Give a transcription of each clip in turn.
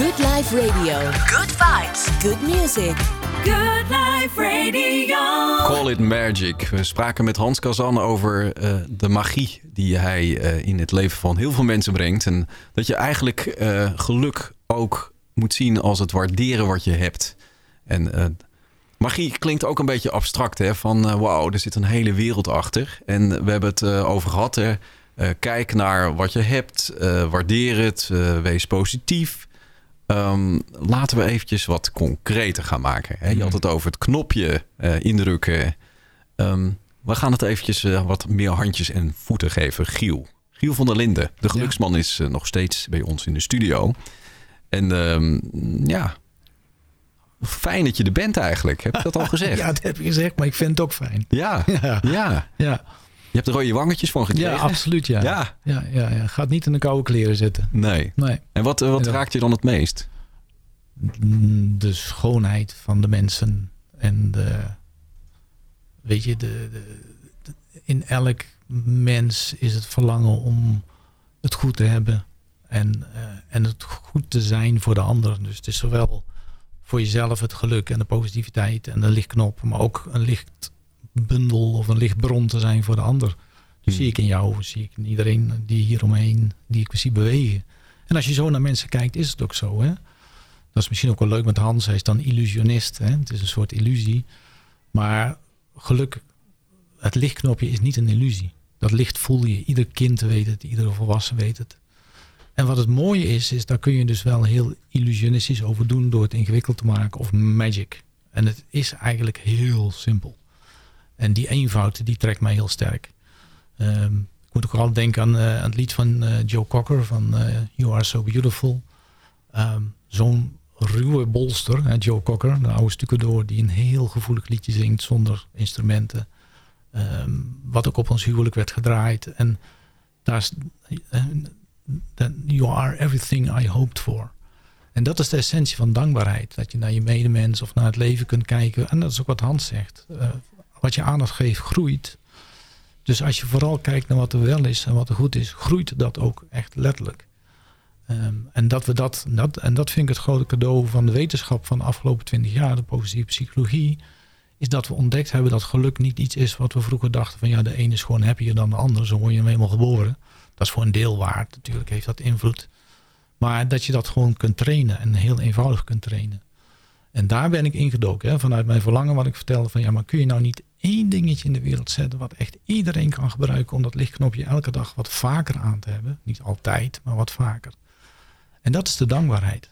Good Life Radio. Good vibes. Good music. Good Life Radio. Call it magic. We spraken met Hans Kazan over uh, de magie die hij uh, in het leven van heel veel mensen brengt. En dat je eigenlijk uh, geluk ook moet zien als het waarderen wat je hebt. En magie klinkt ook een beetje abstract, hè? Van wauw, er zit een hele wereld achter. En we hebben het over gehad. Hè? kijk naar wat je hebt, waardeer het, wees positief. Um, laten we eventjes wat concreter gaan maken. Hè? Je had mhm. het over het knopje uh, indrukken. Um, we gaan het eventjes uh, wat meer handjes en voeten geven. Giel. Giel van der Linden. De geluksman is uh, nog steeds bij ons in de studio. En um, ja, fijn dat je er bent eigenlijk. Heb je dat al gezegd? ja, dat heb je gezegd, maar ik vind het ook fijn. Ja, ja. ja. ja. Je hebt er rode wangetjes van gekregen. Ja, absoluut. Ja. Ja. Ja, ja, ja. Gaat niet in de koude kleren zitten. Nee. nee. En wat, wat raakt je dan het meest? De schoonheid van de mensen. En de, weet je, de, de, in elk mens is het verlangen om het goed te hebben. En, uh, en het goed te zijn voor de ander. Dus het is zowel voor jezelf het geluk en de positiviteit en de lichtknop. Maar ook een licht bundel of een lichtbron te zijn voor de ander. Dus zie ik in jou, zie ik in iedereen die hier omheen, die ik zie bewegen. En als je zo naar mensen kijkt, is het ook zo. Hè? Dat is misschien ook wel leuk met Hans. Hij is dan illusionist. Hè? Het is een soort illusie. Maar geluk, het lichtknopje is niet een illusie. Dat licht voel je. Ieder kind weet het. Iedere volwassen weet het. En wat het mooie is, is daar kun je dus wel heel illusionistisch over doen door het ingewikkeld te maken of magic. En het is eigenlijk heel simpel. En die eenvoud, die trekt mij heel sterk. Um, ik moet ook vooral denken aan, uh, aan het lied van uh, Joe Cocker van uh, You Are So Beautiful. Um, Zo'n ruwe bolster, Joe Cocker, de oude stukken door, die een heel gevoelig liedje zingt zonder instrumenten. Um, wat ook op ons huwelijk werd gedraaid. En daar is, you are everything I hoped for. En dat is de essentie van dankbaarheid. Dat je naar je medemens of naar het leven kunt kijken. En dat is ook wat Hans zegt. Uh, wat je aandacht geeft, groeit. Dus als je vooral kijkt naar wat er wel is en wat er goed is, groeit dat ook echt letterlijk. Um, en, dat we dat, dat, en dat vind ik het grote cadeau van de wetenschap van de afgelopen twintig jaar, de positieve psychologie, is dat we ontdekt hebben dat geluk niet iets is wat we vroeger dachten van ja, de ene is gewoon happier dan de ander, zo word je hem helemaal geboren. Dat is voor een deel waard, natuurlijk heeft dat invloed. Maar dat je dat gewoon kunt trainen en heel eenvoudig kunt trainen. En daar ben ik ingedoken. Hè, vanuit mijn verlangen wat ik vertelde van ja, maar kun je nou niet één dingetje in de wereld zetten wat echt iedereen kan gebruiken om dat lichtknopje elke dag wat vaker aan te hebben. Niet altijd, maar wat vaker. En dat is de dankbaarheid.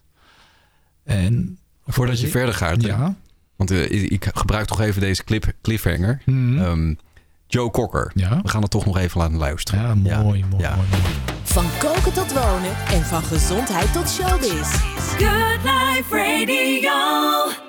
En voordat je, verder gaat, ja. want uh, ik gebruik toch even deze clip, cliffhanger. Mm um, Joe Cocker. Ja? We gaan het toch nog even laten luisteren. Ja, mooi, ja. mooi, ja. mooi, mooi. Van koken tot wonen en van gezondheid tot showbiz. Good Life Radio.